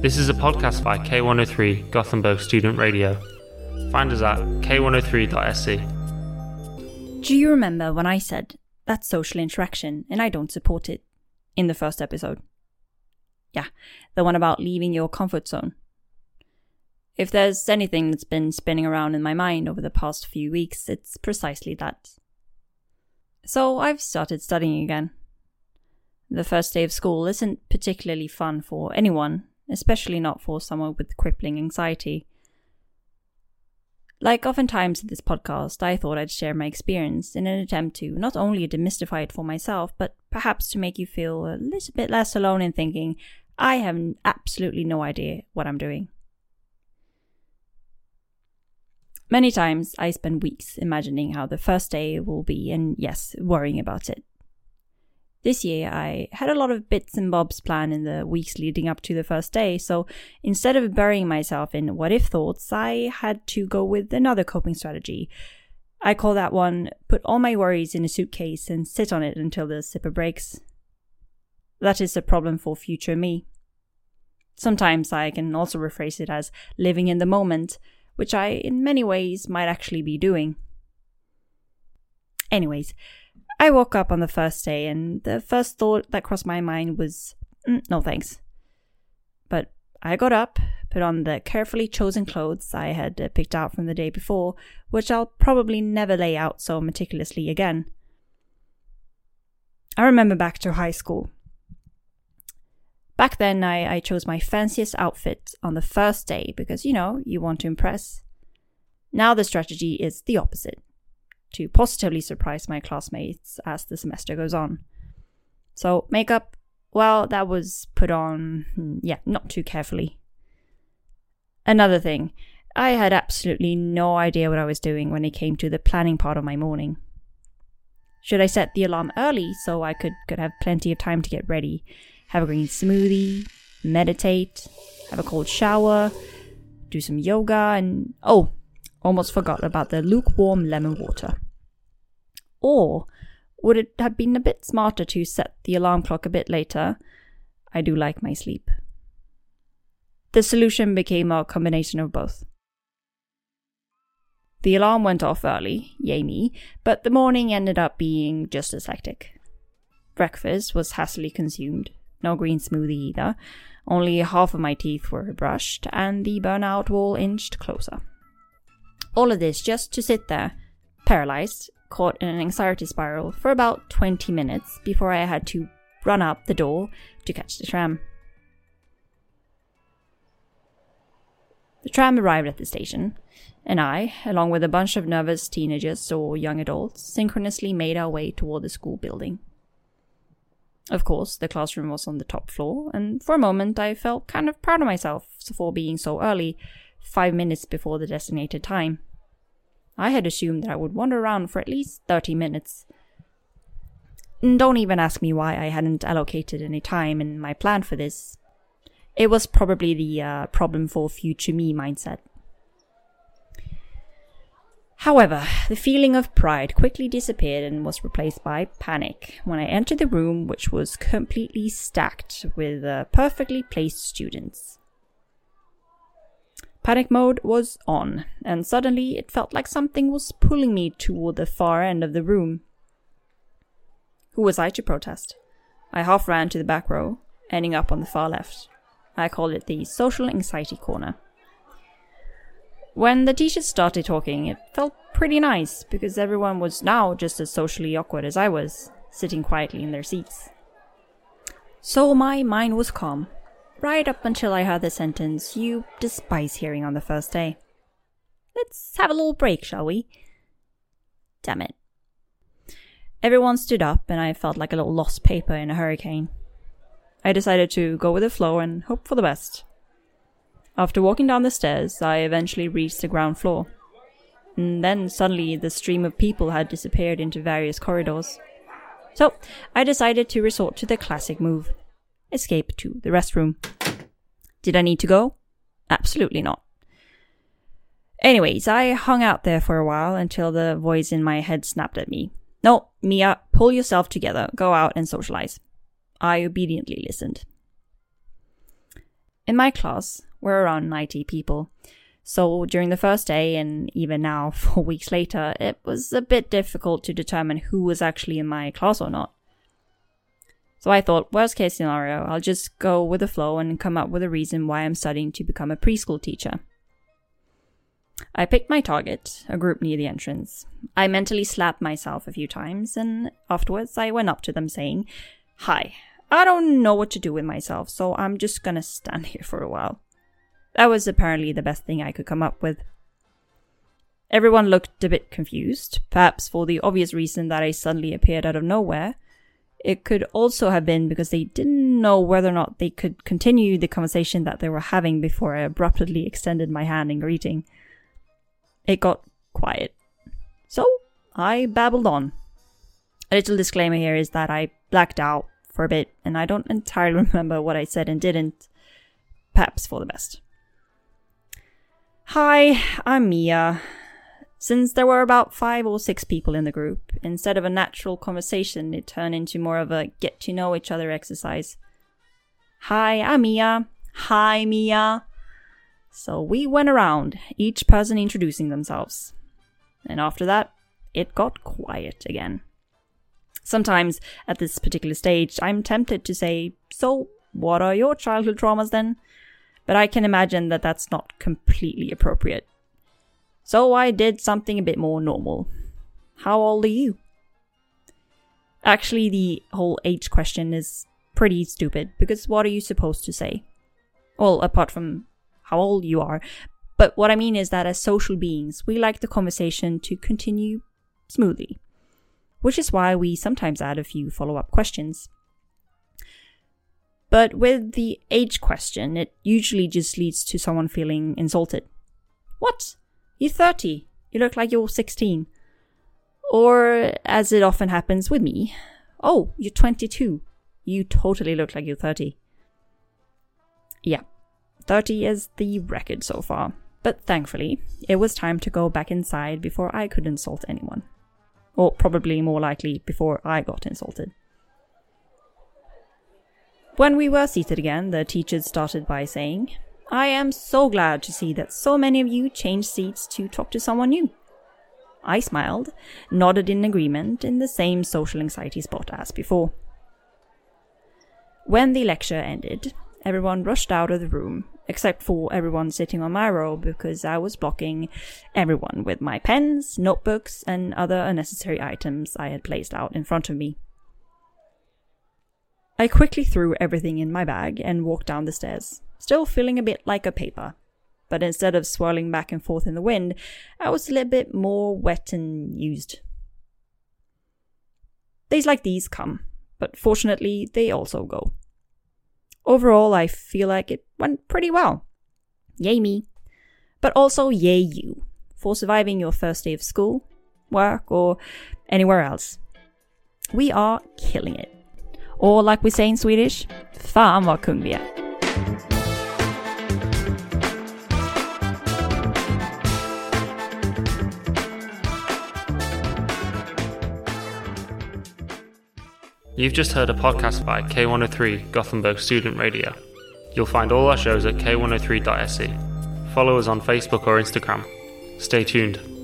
This is a podcast by K103 Gothenburg Student Radio. Find us at k103.se. Do you remember when I said that's social interaction and I don't support it in the first episode? Yeah, the one about leaving your comfort zone. If there's anything that's been spinning around in my mind over the past few weeks, it's precisely that. So I've started studying again. The first day of school isn't particularly fun for anyone, especially not for someone with crippling anxiety. Like oftentimes in this podcast, I thought I'd share my experience in an attempt to not only demystify it for myself, but perhaps to make you feel a little bit less alone in thinking I have absolutely no idea what I'm doing. Many times I spend weeks imagining how the first day will be and, yes, worrying about it. This year, I had a lot of bits and bobs planned in the weeks leading up to the first day, so instead of burying myself in what if thoughts, I had to go with another coping strategy. I call that one put all my worries in a suitcase and sit on it until the zipper breaks. That is a problem for future me. Sometimes I can also rephrase it as living in the moment, which I, in many ways, might actually be doing. Anyways, I woke up on the first day, and the first thought that crossed my mind was, mm, no thanks. But I got up, put on the carefully chosen clothes I had uh, picked out from the day before, which I'll probably never lay out so meticulously again. I remember back to high school. Back then, I, I chose my fanciest outfit on the first day because, you know, you want to impress. Now the strategy is the opposite to positively surprise my classmates as the semester goes on. So, makeup, well, that was put on, hmm, yeah, not too carefully. Another thing, I had absolutely no idea what I was doing when it came to the planning part of my morning. Should I set the alarm early so I could, could have plenty of time to get ready, have a green smoothie, meditate, have a cold shower, do some yoga, and oh, Almost forgot about the lukewarm lemon water. Or would it have been a bit smarter to set the alarm clock a bit later? I do like my sleep. The solution became a combination of both. The alarm went off early, yay me, but the morning ended up being just as hectic. Breakfast was hastily consumed, no green smoothie either, only half of my teeth were brushed, and the burnout wall inched closer. All of this just to sit there, paralyzed, caught in an anxiety spiral for about 20 minutes before I had to run out the door to catch the tram. The tram arrived at the station, and I, along with a bunch of nervous teenagers or young adults, synchronously made our way toward the school building. Of course, the classroom was on the top floor, and for a moment I felt kind of proud of myself for being so early five minutes before the designated time. I had assumed that I would wander around for at least 30 minutes. Don't even ask me why I hadn't allocated any time in my plan for this. It was probably the uh, problem for future me mindset. However, the feeling of pride quickly disappeared and was replaced by panic when I entered the room, which was completely stacked with uh, perfectly placed students. Panic mode was on, and suddenly it felt like something was pulling me toward the far end of the room. Who was I to protest? I half ran to the back row, ending up on the far left. I called it the social anxiety corner. When the teachers started talking, it felt pretty nice because everyone was now just as socially awkward as I was, sitting quietly in their seats. So my mind was calm right up until I heard the sentence you despise hearing on the first day. Let's have a little break, shall we? Damn it. Everyone stood up, and I felt like a little lost paper in a hurricane. I decided to go with the flow and hope for the best. After walking down the stairs, I eventually reached the ground floor. And then suddenly the stream of people had disappeared into various corridors. So I decided to resort to the classic move escape to the restroom. Did I need to go? Absolutely not. Anyways, I hung out there for a while until the voice in my head snapped at me. No, Mia, pull yourself together, go out and socialize. I obediently listened. In my class, we're around 90 people. So during the first day, and even now, four weeks later, it was a bit difficult to determine who was actually in my class or not. So I thought, worst case scenario, I'll just go with the flow and come up with a reason why I'm studying to become a preschool teacher. I picked my target, a group near the entrance. I mentally slapped myself a few times, and afterwards I went up to them saying, Hi, I don't know what to do with myself, so I'm just gonna stand here for a while. That was apparently the best thing I could come up with. Everyone looked a bit confused, perhaps for the obvious reason that I suddenly appeared out of nowhere. It could also have been because they didn't know whether or not they could continue the conversation that they were having before I abruptly extended my hand in greeting. It got quiet. So I babbled on. A little disclaimer here is that I blacked out for a bit and I don't entirely remember what I said and didn't. Perhaps for the best. Hi, I'm Mia. Since there were about five or six people in the group, instead of a natural conversation, it turned into more of a get to know each other exercise. Hi, I'm Mia. Hi, Mia. So we went around, each person introducing themselves. And after that, it got quiet again. Sometimes, at this particular stage, I'm tempted to say, So, what are your childhood traumas then? But I can imagine that that's not completely appropriate. So I did something a bit more normal. How old are you? Actually, the whole age question is pretty stupid because what are you supposed to say? Well, apart from how old you are. But what I mean is that as social beings, we like the conversation to continue smoothly, which is why we sometimes add a few follow up questions. But with the age question, it usually just leads to someone feeling insulted. What? You're 30. You look like you're 16. Or, as it often happens with me, oh, you're 22. You totally look like you're 30. Yeah, 30 is the record so far. But thankfully, it was time to go back inside before I could insult anyone. Or probably more likely, before I got insulted. When we were seated again, the teacher started by saying, I am so glad to see that so many of you changed seats to talk to someone new. I smiled, nodded in agreement in the same social anxiety spot as before. When the lecture ended, everyone rushed out of the room, except for everyone sitting on my row because I was blocking everyone with my pens, notebooks, and other unnecessary items I had placed out in front of me. I quickly threw everything in my bag and walked down the stairs, still feeling a bit like a paper. But instead of swirling back and forth in the wind, I was a little bit more wet and used. Days like these come, but fortunately, they also go. Overall, I feel like it went pretty well. Yay me. But also, yay you for surviving your first day of school, work, or anywhere else. We are killing it. Or like we say in Swedish, fan vad kung. You've just heard a podcast by K103 Gothenburg Student Radio. You'll find all our shows at k103.se. Follow us on Facebook or Instagram. Stay tuned.